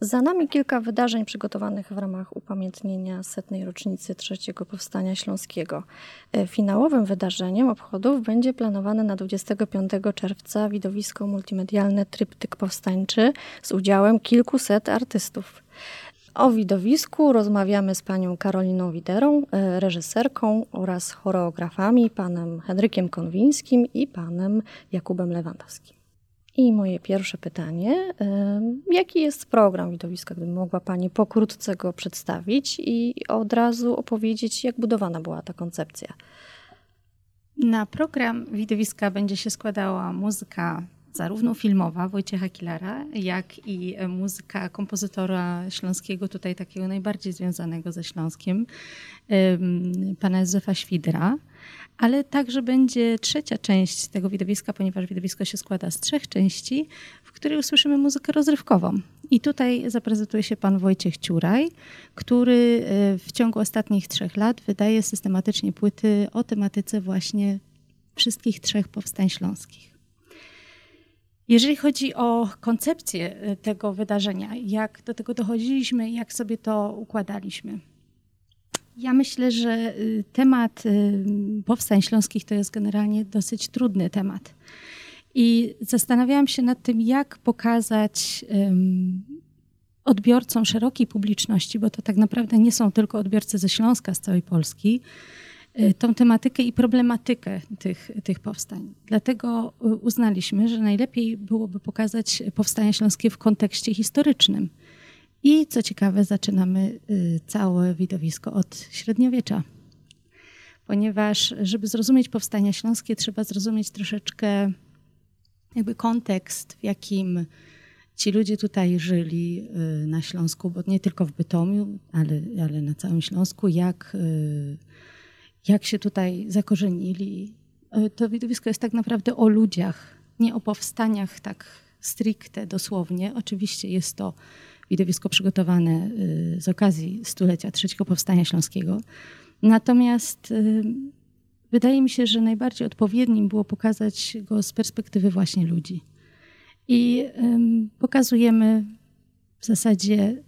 Za nami kilka wydarzeń przygotowanych w ramach upamiętnienia setnej rocznicy trzeciego powstania śląskiego. E, finałowym wydarzeniem obchodów będzie planowane na 25 czerwca widowisko multimedialne Tryptyk Powstańczy z udziałem kilkuset artystów. O widowisku rozmawiamy z panią Karoliną Widerą, e, reżyserką oraz choreografami, panem Henrykiem Konwińskim i panem Jakubem Lewandowskim. I moje pierwsze pytanie, jaki jest program widowiska, gdyby mogła Pani pokrótce go przedstawić i od razu opowiedzieć, jak budowana była ta koncepcja? Na program widowiska będzie się składała muzyka zarówno filmowa Wojciecha Kilara, jak i muzyka kompozytora śląskiego, tutaj takiego najbardziej związanego ze Śląskiem, pana Józefa Świdra ale także będzie trzecia część tego widowiska, ponieważ widowisko się składa z trzech części, w której usłyszymy muzykę rozrywkową. I tutaj zaprezentuje się pan Wojciech Ciuraj, który e, w ciągu ostatnich trzech lat wydaje systematycznie płyty o tematyce właśnie wszystkich trzech powstań śląskich. Jeżeli chodzi o koncepcję e, tego wydarzenia, jak do tego dochodziliśmy, jak sobie to układaliśmy. Ja myślę, że y, temat y, powstań śląskich to jest generalnie dosyć trudny temat. I zastanawiałam się nad tym, jak pokazać odbiorcom szerokiej publiczności, bo to tak naprawdę nie są tylko odbiorcy ze Śląska, z całej Polski, y, tą tematykę i problematykę tych, tych powstań. Dlatego uznaliśmy, że najlepiej byłoby pokazać powstania śląskie w kontekście historycznym. I co ciekawe, zaczynamy y, całe widowisko od średniowiecza. Ponieważ, żeby zrozumieć powstania śląskie, trzeba zrozumieć troszeczkę jakby kontekst, w jakim ci ludzie tutaj żyli y, na Śląsku, bo nie tylko w Bytomiu, ale, ale na całym Śląsku, jak, y, jak się tutaj zakorzenili. To widowisko jest tak naprawdę o ludziach, nie o powstaniach tak stricte, dosłownie. Oczywiście jest to widowisko przygotowane y, z okazji stulecia trzeciego powstania śląskiego. Natomiast y, wydaje mi się, że najbardziej odpowiednim było pokazać go z perspektywy właśnie ludzi. I pokazujemy w zasadzie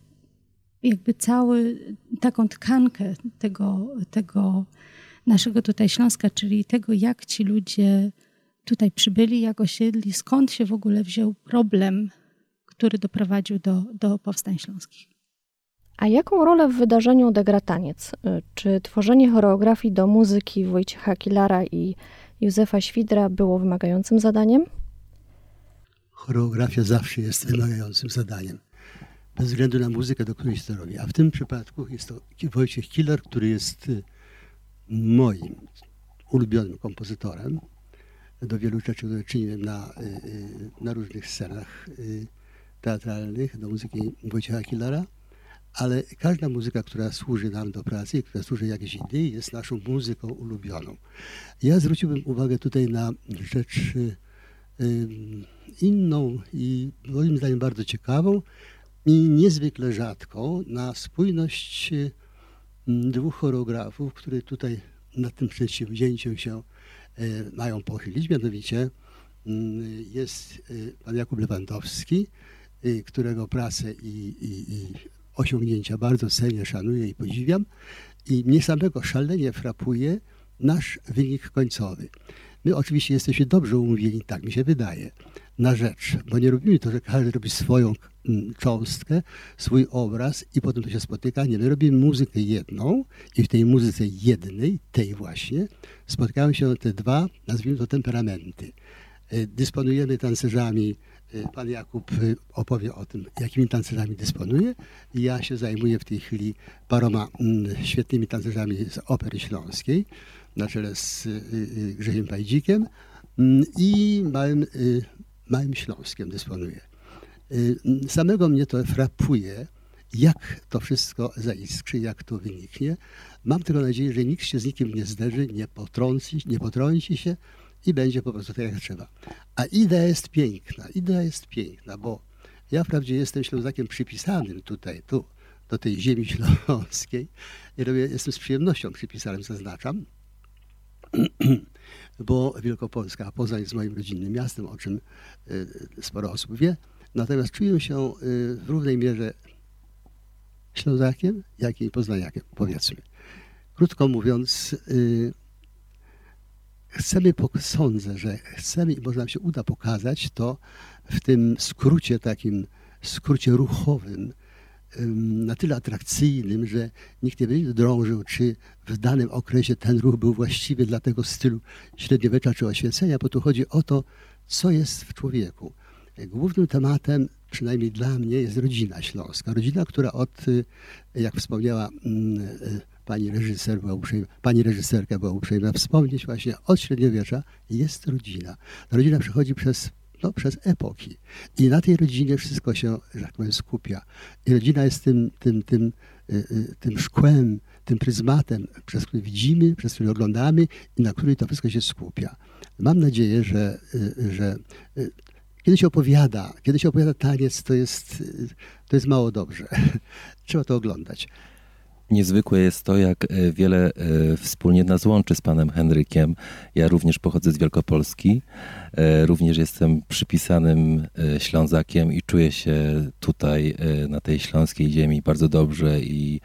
jakby cały taką tkankę tego, tego naszego tutaj Śląska, czyli tego, jak ci ludzie tutaj przybyli, jak osiedli, skąd się w ogóle wziął problem który doprowadził do, do powstań śląskich. A jaką rolę w wydarzeniu odegra taniec? Y, czy tworzenie choreografii do muzyki Wojciecha Kilara i Józefa Świdra było wymagającym zadaniem? Choreografia zawsze jest wymagającym zadaniem, bez względu na muzykę, do której się to robi. A w tym przypadku jest to Wojciech Kilar, który jest y, moim ulubionym kompozytorem. Do wielu rzeczy, które czyniłem na, y, na różnych scenach teatralnych, do muzyki Wojciecha Killara, ale każda muzyka, która służy nam do pracy, która służy jakiejś idei, jest naszą muzyką ulubioną. Ja zwróciłbym uwagę tutaj na rzecz inną i moim zdaniem bardzo ciekawą i niezwykle rzadką, na spójność dwóch choreografów, które tutaj nad tym przedsięwzięciem się y, mają pochylić. Mianowicie jest pan Jakub Lewandowski, którego pracę i, i, i osiągnięcia bardzo cenię, szanuję i podziwiam. I mnie samego szalenie frapuje nasz wynik końcowy. My oczywiście jesteśmy dobrze umówieni, tak mi się wydaje, na rzecz, bo nie robimy to, że każdy robi swoją mm, cząstkę, swój obraz i potem to się spotyka. Nie, my robimy muzykę jedną i w tej muzyce jednej, tej właśnie, spotykają się te dwa, nazwijmy to temperamenty. Y, dysponujemy tancerzami Y, pan Jakub y, opowie o tym, jakimi tancerzami dysponuje. Ja się zajmuję w tej chwili paroma mm, świetnymi tancerzami z Opery Śląskiej, na czele z y, Grzegiem Pajdzikiem mm, i małym, małym Śląskiem dysponuję. Samego mnie to frapuje, jak to wszystko zaiskrzy, jak to wyniknie. Mam tylko nadzieję, że nikt się z nikim nie zderzy, nie potrąci, nie potrąci się, i będzie po prostu tak jak trzeba. A idea jest piękna, idea jest piękna, bo ja wprawdzie jestem Ślązakiem przypisanym tutaj, tu, do tej ziemi śląskiej i robię, jestem z przyjemnością przypisanym, zaznaczam, bo Wielkopolska, a Poznań jest moim rodzinnym miastem, o czym y, sporo osób wie, natomiast czuję się y, w równej mierze Ślązakiem, jak i Poznaniakiem, powiedzmy. Krótko mówiąc, y, chcemy, sądzę, że chcemy i może nam się uda pokazać to w tym skrócie takim, skrócie ruchowym, na tyle atrakcyjnym, że nikt nie będzie drążył, czy w danym okresie ten ruch był właściwy dla tego stylu średniowiecza czy oświecenia, bo tu chodzi o to, co jest w człowieku. Głównym tematem, przynajmniej dla mnie, jest rodzina śląska. Rodzina, która od, y, jak wspomniała mm, y, pani reżyser, była uprzejma, pani reżyserka była uprzejma wspomnieć właśnie, od średniowiecza jest rodzina. Rodzina przechodzi przez no, przez epoki. I na tej rodzinie wszystko się, że tak powiem, skupia. I rodzina jest tym, tym, tym, tym, tym szkłem, tym pryzmatem, przez który widzimy, przez który oglądamy i na który to wszystko się skupia. Mam nadzieję, że, że kiedy się opowiada, kiedy się opowiada taniec, to jest, to jest mało dobrze. Trzeba to oglądać. Niezwykłe jest to, jak e, wiele e, wspólnie nas łączy z panem Henrykiem. Ja również pochodzę z Wielkopolski, e, również jestem przypisanym Ślązakiem i czuję się tutaj na tej śląskiej ziemi bardzo dobrze i,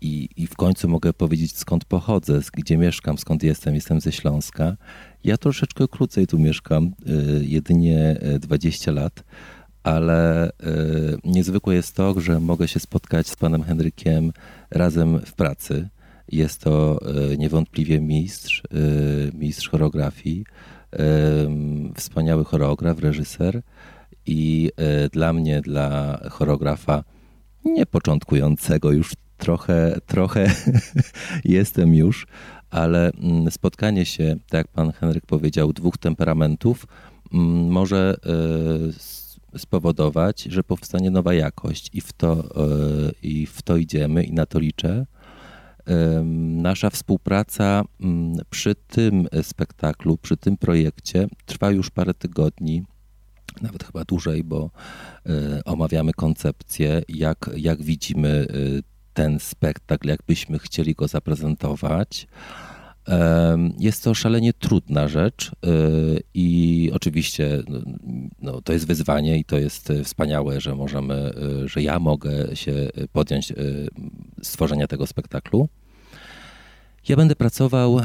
i, i w końcu mogę powiedzieć skąd pochodzę, gdzie mieszkam, skąd jestem. Jestem ze Śląska. Ja troszeczkę krócej tu mieszkam, jedynie 20 lat ale y, niezwykłe jest to, że mogę się spotkać z panem Henrykiem razem w pracy. Jest to y, niewątpliwie mistrz, y, mistrz choreografii, wspaniały choreograf, reżyser i dla mnie, dla choreografa nie początkującego, już trochę, trochę jestem już, ale mm, spotkanie się, tak jak pan Henryk powiedział, dwóch temperamentów mm, może spowodować, że powstanie nowa jakość i w to, e, i w to idziemy i na to liczę. Nasza współpraca mm, przy tym spektaklu, przy tym projekcie trwa już parę tygodni, nawet chyba dłużej, bo e, omawiamy koncepcję, jak, jak widzimy e, ten spektakl, jakbyśmy chcieli go zaprezentować. Jest to szalenie trudna rzecz y, i oczywiście no, no, to jest wyzwanie i to jest wspaniałe, że możemy, y, że ja mogę się podjąć y, stworzenia tego spektaklu. Ja będę pracował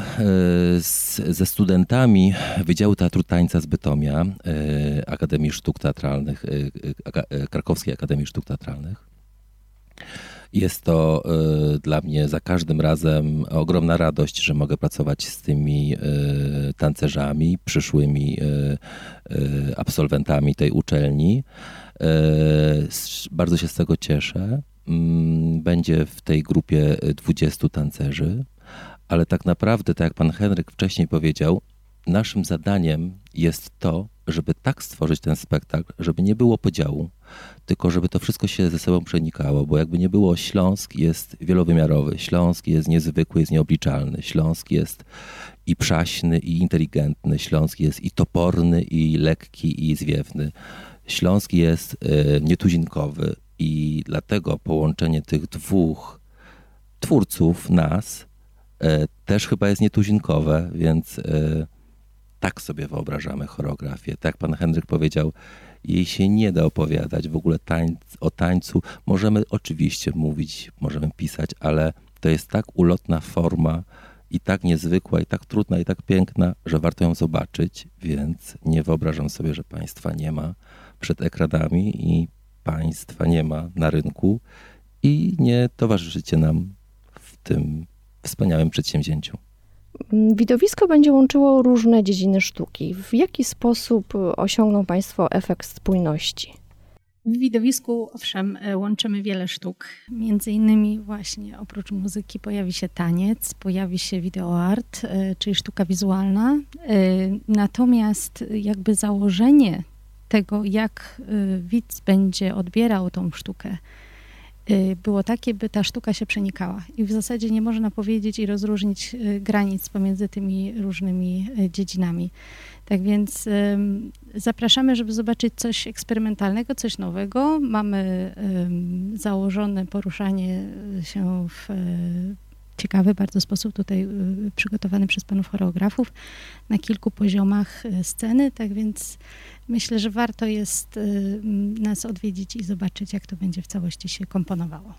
z, ze studentami Wydziału Teatru Tańca z Bytomia, Akademii Sztuk Teatralnych, Krakowskiej Akademii Sztuk Teatralnych. Jest to y, dla mnie za każdym razem ogromna radość, że mogę pracować z tymi y, tancerzami, przyszłymi y, absolwentami tej uczelni. Bardzo się z tego cieszę. Mm, będzie w tej grupie 20 tancerzy, ale tak naprawdę, tak jak pan Henryk wcześniej powiedział, naszym zadaniem jest to, żeby tak stworzyć ten spektakl, żeby nie było podziału, tylko żeby to wszystko się ze sobą przenikało, bo jakby nie było, Śląsk jest wielowymiarowy, Śląsk jest niezwykły, jest nieobliczalny, Śląsk jest i przaśny, i inteligentny, Śląsk jest i toporny, i lekki, i zwiewny. Śląsk jest y, nietuzinkowy i dlatego połączenie tych dwóch twórców, nas, y, też chyba jest nietuzinkowe, więc y, tak sobie wyobrażamy choreografię. Tak pan Henryk powiedział, jej się nie da opowiadać w ogóle tańc, o tańcu. Możemy oczywiście mówić, możemy pisać, ale to jest tak ulotna forma i tak niezwykła, i tak trudna, i tak piękna, że warto ją zobaczyć, więc nie wyobrażam sobie, że państwa nie ma przed ekranami i państwa nie ma na rynku i nie towarzyszycie nam w tym wspaniałym przedsięwzięciu. Widowisko będzie łączyło różne dziedziny sztuki. W jaki sposób osiągną Państwo efekt spójności? W widowisku, owszem, e, łączymy wiele sztuk. Między innymi właśnie oprócz muzyki pojawi się taniec, pojawi się videoart, e, czyli sztuka wizualna. E, natomiast jakby założenie tego, jak widz będzie odbierał tą sztukę, było takie, by ta sztuka się przenikała. I w zasadzie nie można powiedzieć i rozróżnić y, granic pomiędzy tymi różnymi y, dziedzinami. Tak więc zapraszamy, żeby zobaczyć coś eksperymentalnego, coś nowego. Mamy założone poruszanie się w ciekawy bardzo sposób tutaj y, przygotowany przez panów choreografów na kilku poziomach y, sceny, tak więc myślę, że warto jest y, nas odwiedzić i zobaczyć, jak to będzie w całości się komponowało.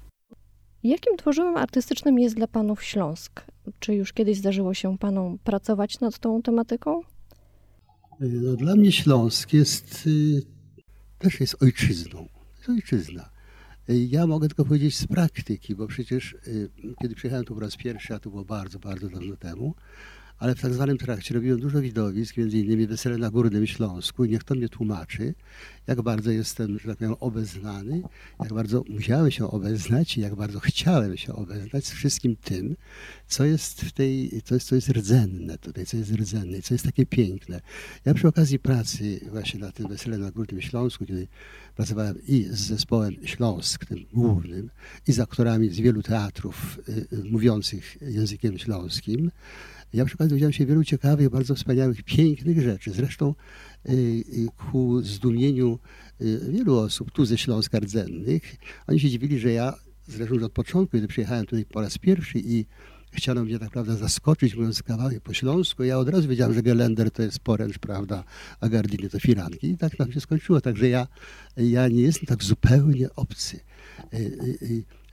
Jakim tworzywem artystycznym jest dla panów Śląsk? Czy już kiedyś zdarzyło się panom pracować nad tą tematyką? No, dla mnie Śląsk jest też jest ojczyzną. To jest ojczyzna. Ja mogę tylko powiedzieć z praktyki, bo przecież kiedy przyjechałem tu po raz pierwszy, a to było bardzo, bardzo dawno temu, ale w tak zwanym trakcie robiłem dużo widowisk, między innymi Wesele na Górnym Śląsku i niech to mnie tłumaczy, jak bardzo jestem, że tak powiem, obeznany, jak bardzo musiałem się obeznać i jak bardzo chciałem się obeznać z wszystkim tym, co jest w tej, co jest, co jest rdzenne tutaj, co jest rdzenne, co jest takie piękne. Ja przy okazji pracy właśnie na tym Wesele na Górnym Śląsku, kiedy pracowałem i z zespołem Śląsk, tym głównym, i z aktorami z wielu teatrów y, y, mówiących językiem śląskim, ja przykład dowiedziałem się wielu ciekawych, bardzo wspaniałych, pięknych rzeczy. Zresztą y, y, ku zdumieniu y, wielu osób tu ze Śląska rdzennych, oni się dziwili, że ja zresztą od początku, kiedy przyjechałem tutaj po raz pierwszy i chciano mnie tak naprawdę zaskoczyć, mówiąc kawałek po śląsku. Ja od razu wiedziałem, że Gelender to jest poręcz, prawda, a Gardiny to firanki. I tak nam się skończyło. Także ja, ja nie jestem tak zupełnie obcy.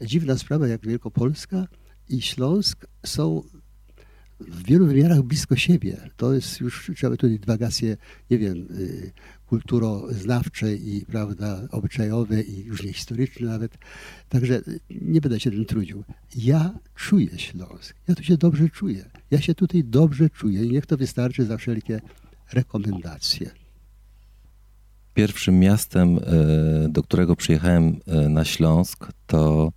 Dziwna sprawa, jak Wielkopolska i Śląsk są w wielu wymiarach blisko siebie. To jest już, trzeba tutaj dywagacje, nie wiem, y, kulturoznawcze i prawda, obyczajowe i różnie historyczne nawet. Także nie będę się tym trudził. Ja czuję Śląsk. Ja tu się dobrze czuję. Ja się tutaj dobrze czuję i niech to wystarczy za wszelkie rekomendacje. Pierwszym miastem, y, do którego przyjechałem y, na Śląsk, to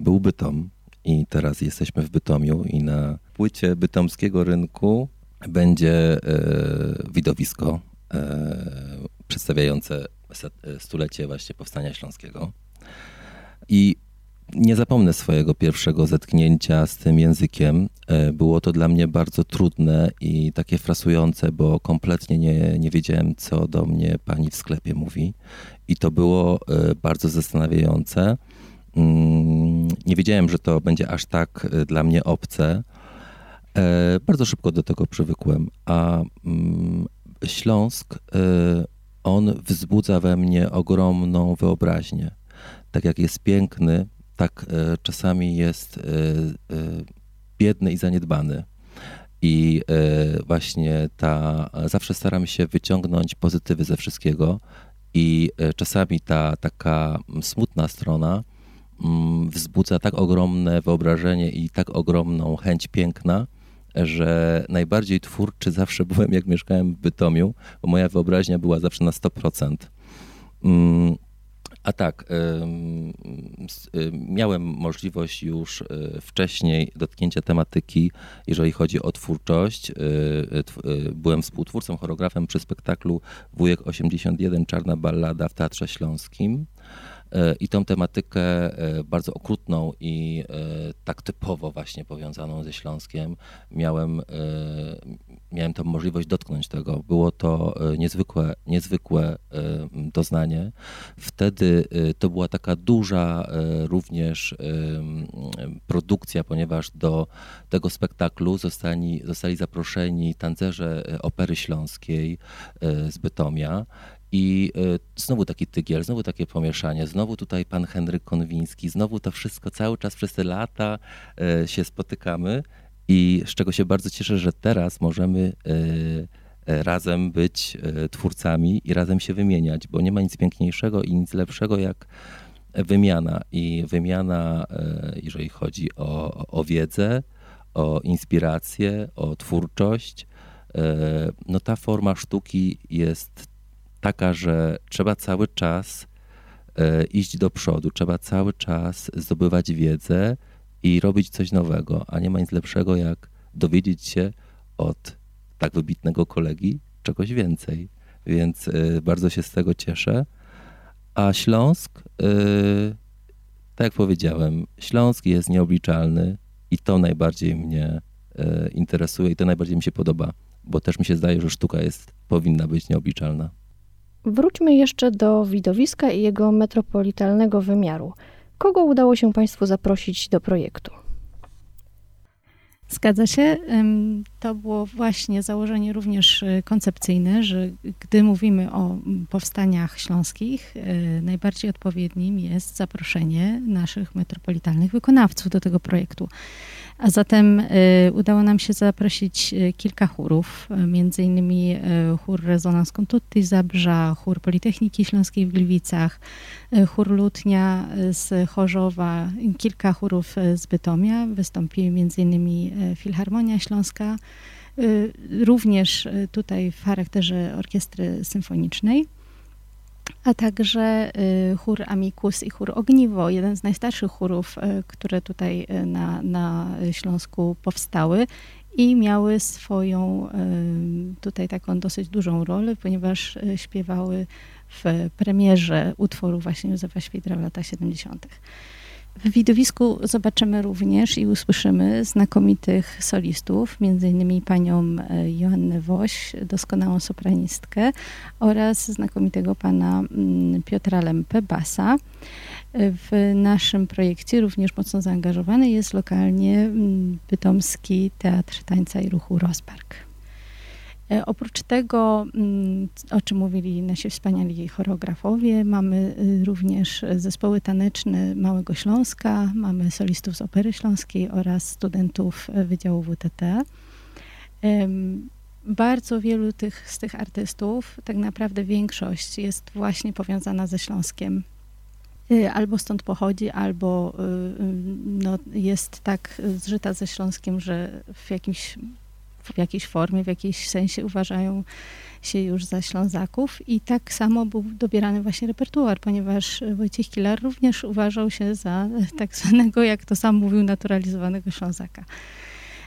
był Bytom. I teraz jesteśmy w Bytomiu i na płycie bytomskiego rynku będzie e, widowisko e, przedstawiające e, stulecie właśnie Powstania Śląskiego. I nie zapomnę swojego pierwszego zetknięcia z tym językiem. Było to dla mnie bardzo trudne i takie frasujące, bo kompletnie nie, nie wiedziałem, co do mnie pani w sklepie mówi. I to było bardzo zastanawiające. Mm, nie wiedziałem, że to będzie aż tak dla mnie obce. E, bardzo szybko do tego przywykłem, a mm, Śląsk, e, on wzbudza we mnie ogromną wyobraźnię. Tak jak jest piękny, tak e, czasami jest biedny i zaniedbany. I właśnie ta, zawsze staram się wyciągnąć pozytywy ze wszystkiego, i czasami ta taka smutna strona mm, wzbudza tak ogromne wyobrażenie i tak ogromną chęć piękna, że najbardziej twórczy zawsze byłem, jak mieszkałem w Bytomiu, bo moja wyobraźnia była zawsze na 100%. Mm, a tak, miałem możliwość już e, wcześniej dotknięcia tematyki, jeżeli chodzi o twórczość. E, e, byłem współtwórcą, choreografem przy spektaklu Wujek 81 Czarna Ballada w Teatrze Śląskim. E, I tą tematykę e, bardzo okrutną i e, tak typowo właśnie powiązaną ze Śląskiem miałem, miałem tą możliwość dotknąć tego. Było to niezwykłe, niezwykłe doznanie. Wtedy to była taka duża również produkcja, ponieważ do tego spektaklu zostali, zostali zaproszeni tancerze Opery Śląskiej z Bytomia i e, znowu taki tygiel, znowu takie pomieszanie, znowu tutaj pan Henryk Konwiński, znowu to wszystko cały czas przez te lata e, się spotykamy i z czego się bardzo cieszę, że teraz możemy e, razem być twórcami i razem się wymieniać, bo nie ma nic piękniejszego i nic lepszego jak wymiana. I wymiana, jeżeli chodzi o, o wiedzę, o inspirację, o twórczość, no ta forma sztuki jest taka, że trzeba cały czas e, iść do przodu, trzeba cały czas zdobywać wiedzę i robić coś nowego, a nie ma nic lepszego jak dowiedzieć się od tak wybitnego kolegi czegoś więcej. Więc e, bardzo się z tego cieszę. A Śląsk, e, tak jak powiedziałem, Śląsk jest nieobliczalny i to najbardziej mnie interesuje i to najbardziej mi się podoba, bo też mi się zdaje, że sztuka jest, powinna być nieobliczalna. Wróćmy jeszcze do widowiska i jego metropolitalnego wymiaru. Kogo udało się Państwu zaprosić do projektu? Zgadza się. To było właśnie założenie również y, koncepcyjne, że gdy mówimy o powstaniach śląskich, y, najbardziej odpowiednim jest zaproszenie naszych metropolitalnych wykonawców do tego projektu. A zatem y, udało nam się zaprosić y, kilka chórów, y, między innymi chór Rezonans Contutti z Zabrza, chór Politechniki Śląskiej w Gliwicach, chór Lutnia z Chorzowa, kilka chórów z Bytomia. Wystąpi między innymi Filharmonia Śląska, również tutaj w charakterze orkiestry symfonicznej a także y, chór Amicus i chór Ogniwo, jeden z najstarszych chórów, y, które tutaj y, na, na Śląsku powstały i miały swoją tutaj taką dosyć dużą rolę, ponieważ śpiewały w premierze utworu właśnie Józefa Świdra w latach 70. W widowisku zobaczymy również i usłyszymy znakomitych solistów, innymi panią e, Joannę Woś, doskonałą sopranistkę oraz znakomitego pana mm, Piotra Lempę, basa. W naszym projekcie również mocno zaangażowany jest lokalnie mm, Bytomski Teatr Tańca i Ruchu Rospark. E, oprócz tego, mm, o czym mówili nasi wspaniali choreografowie, mamy y, również zespoły taneczne Małego Śląska, mamy solistów z Opery Śląskiej oraz studentów Wydziału WTT. Bardzo wielu tych, z tych artystów, tak naprawdę większość jest właśnie powiązana ze Śląskiem. Y, albo stąd pochodzi, albo y, no, jest tak zżyta ze Śląskiem, że w jakimś w jakiejś formie, w jakiejś sensie uważają się już za Ślązaków i tak samo był dobierany właśnie repertuar, ponieważ Wojciech Kilar również uważał się za tak zwanego, jak to sam mówił, naturalizowanego Ślązaka.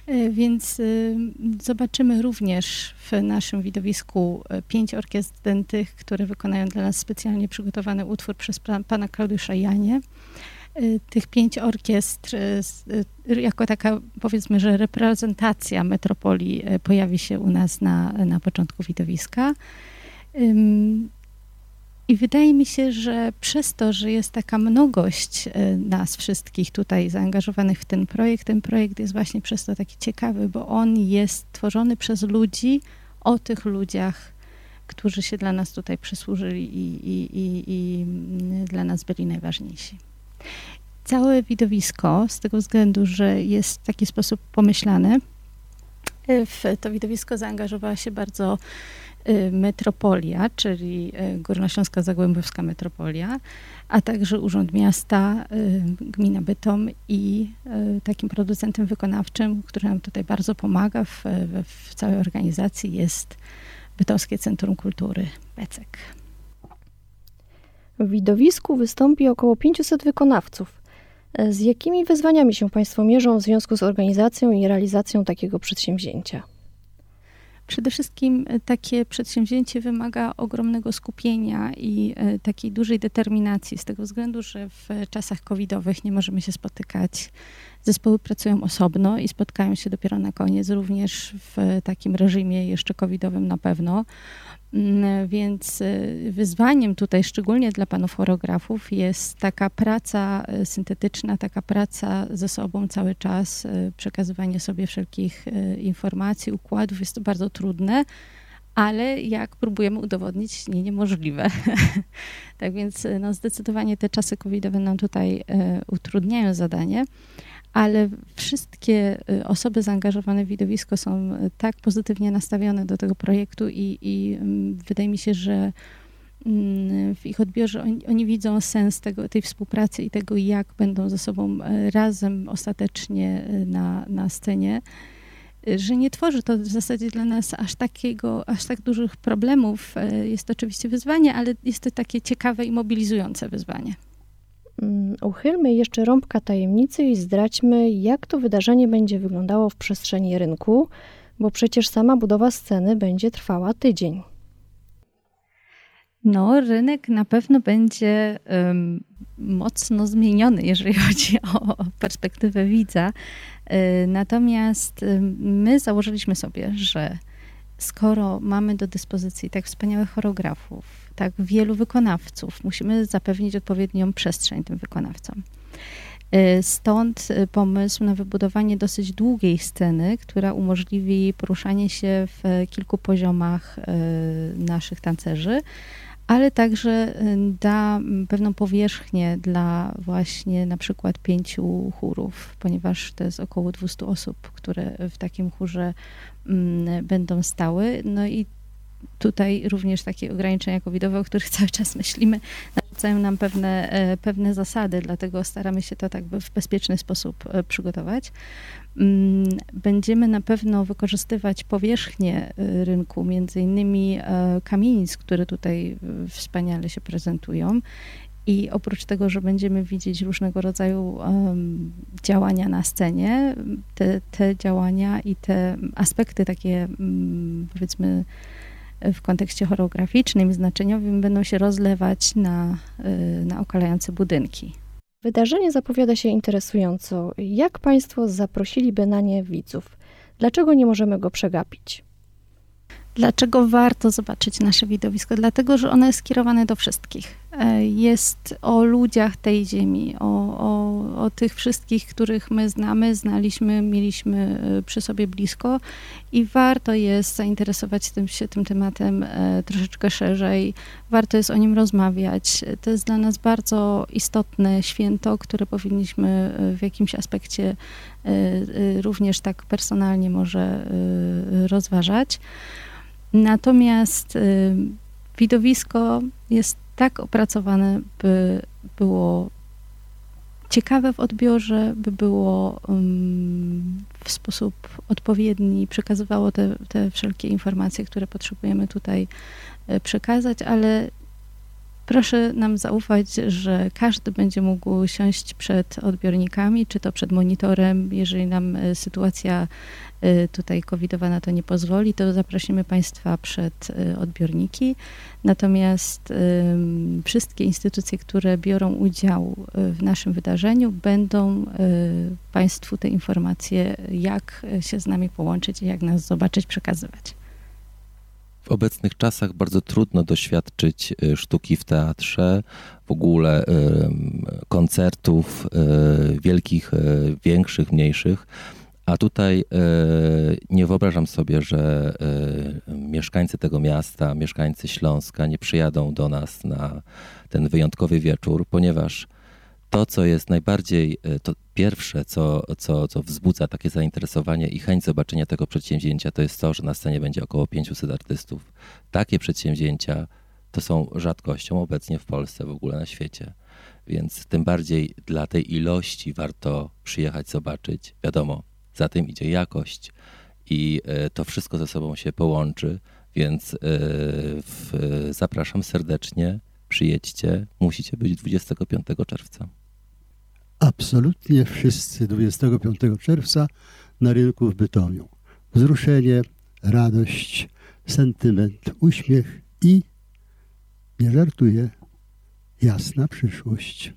E, więc y, zobaczymy również w naszym widowisku e, pięć orkiestr dętych, które wykonają dla nas specjalnie przygotowany utwór przez pana Klaudiusza Janie. Y, tych pięć orkiestr y, y, jako taka powiedzmy, że reprezentacja metropolii pojawi się u nas na, na początku widowiska. I wydaje mi się, że przez to, że jest taka mnogość nas wszystkich tutaj zaangażowanych w ten projekt, ten projekt jest właśnie przez to taki ciekawy, bo on jest tworzony przez ludzi o tych ludziach, którzy się dla nas tutaj przysłużyli i, i, i, i dla nas byli najważniejsi. Całe widowisko, z tego względu, że jest w taki sposób pomyślane, e, w to widowisko zaangażowała się bardzo e, metropolia, czyli e, Górnośląska Zagłębiowska Metropolia, a także Urząd Miasta, Gmina Bytom i takim producentem wykonawczym, który nam tutaj bardzo pomaga w, w całej organizacji jest Bytomskie Centrum Kultury Becek. W widowisku wystąpi około 500 wykonawców. E, z jakimi wyzwaniami się Państwo mierzą w związku z organizacją i realizacją takiego przedsięwzięcia? Przede wszystkim e, takie przedsięwzięcie wymaga ogromnego skupienia i e, takiej dużej determinacji, z tego względu, że w czasach covidowych nie możemy się spotykać. Zespoły pracują osobno i spotkają się dopiero na koniec, również w takim reżimie jeszcze covidowym na pewno. Mm, więc y, wyzwaniem tutaj, szczególnie dla panów choreografów, jest taka praca y, syntetyczna, taka praca ze sobą cały czas, y, przekazywanie sobie wszelkich informacji, układów. Jest to bardzo trudne, ale jak próbujemy udowodnić, nie niemożliwe. tak więc no, zdecydowanie te czasy covidowe nam tutaj utrudniają zadanie ale wszystkie y, osoby zaangażowane w widowisko są y, tak pozytywnie nastawione do tego projektu i, i mm, wydaje mi się, że mm, w ich odbiorze oni, oni, widzą sens tego, tej współpracy i tego, jak będą ze sobą y, razem ostatecznie na, na scenie, że nie tworzy to w zasadzie dla nas aż takiego, aż tak dużych problemów. Jest to oczywiście wyzwanie, ale jest to takie ciekawe i mobilizujące wyzwanie. Mm, uchylmy jeszcze rąbka tajemnicy i zdradźmy, jak to wydarzenie będzie wyglądało w przestrzeni rynku, bo przecież sama budowa sceny będzie trwała tydzień. No, rynek na pewno będzie um, mocno zmieniony, jeżeli chodzi o perspektywę widza. Y, natomiast my założyliśmy sobie, że skoro mamy do dyspozycji tak wspaniałych choreografów, tak wielu wykonawców, musimy zapewnić odpowiednią przestrzeń tym wykonawcom. Stąd pomysł na wybudowanie dosyć długiej sceny, która umożliwi poruszanie się w kilku poziomach naszych tancerzy ale także da pewną powierzchnię dla właśnie na przykład pięciu chórów, ponieważ to jest około 200 osób, które w takim chórze będą stały. No i tutaj również takie ograniczenia covidowe, o których cały czas myślimy, narzucają nam pewne, e, pewne zasady, dlatego staramy się to tak w bezpieczny sposób e, przygotować. Mm, będziemy na pewno wykorzystywać powierzchnię e, rynku, między innymi kamienic, które tutaj wspaniale się prezentują. I oprócz tego, że będziemy widzieć różnego rodzaju działania na scenie, te, te działania i te aspekty takie, um, powiedzmy, w kontekście choreograficznym znaczeniowym będą się rozlewać na, y, na okalające budynki. Wydarzenie zapowiada się interesująco. Jak Państwo zaprosiliby na nie widzów? Dlaczego nie możemy go przegapić? Dlaczego warto zobaczyć nasze widowisko? Dlatego, że ono jest skierowane do wszystkich. E, jest o ludziach tej ziemi, o, o, o tych wszystkich, których my znamy, znaliśmy, mieliśmy e, przy sobie blisko i warto jest zainteresować tym, się tym tematem e, troszeczkę szerzej. Warto jest o nim rozmawiać. To jest dla nas bardzo istotne święto, które powinniśmy w jakimś aspekcie również tak personalnie może rozważać. Natomiast widowisko jest tak opracowane, by było ciekawe w odbiorze, by było w sposób odpowiedni, przekazywało te, te wszelkie informacje, które potrzebujemy tutaj y, przekazać, ale Proszę nam zaufać, że każdy będzie mógł siąść przed odbiornikami, czy to przed monitorem. Jeżeli nam e, sytuacja e, tutaj covidowa na to nie pozwoli, to zaprosimy Państwa przed e, odbiorniki. Natomiast wszystkie instytucje, które biorą udział w naszym wydarzeniu, będą Państwu te informacje, jak się z nami połączyć i jak nas zobaczyć, przekazywać. W obecnych czasach bardzo trudno doświadczyć y, sztuki w teatrze, w ogóle koncertów y, wielkich, y, większych, mniejszych. A tutaj nie wyobrażam sobie, że mieszkańcy tego miasta, mieszkańcy Śląska nie przyjadą do nas na ten wyjątkowy wieczór, ponieważ to, co jest najbardziej, e, to pierwsze, co, co, co wzbudza takie zainteresowanie i chęć zobaczenia tego przedsięwzięcia, to jest to, że na scenie będzie około 500 artystów. Takie przedsięwzięcia to są rzadkością obecnie w Polsce, w ogóle na świecie. Więc tym bardziej dla tej ilości warto przyjechać, zobaczyć. Wiadomo, za tym idzie jakość i e, to wszystko ze sobą się połączy, więc e, zapraszam serdecznie. Przyjedźcie, musicie być 25 czerwca absolutnie wszyscy 25 czerwca na rynku w Bytomiu. Wzruszenie, radość, sentyment, uśmiech i, nie żartuję, jasna przyszłość.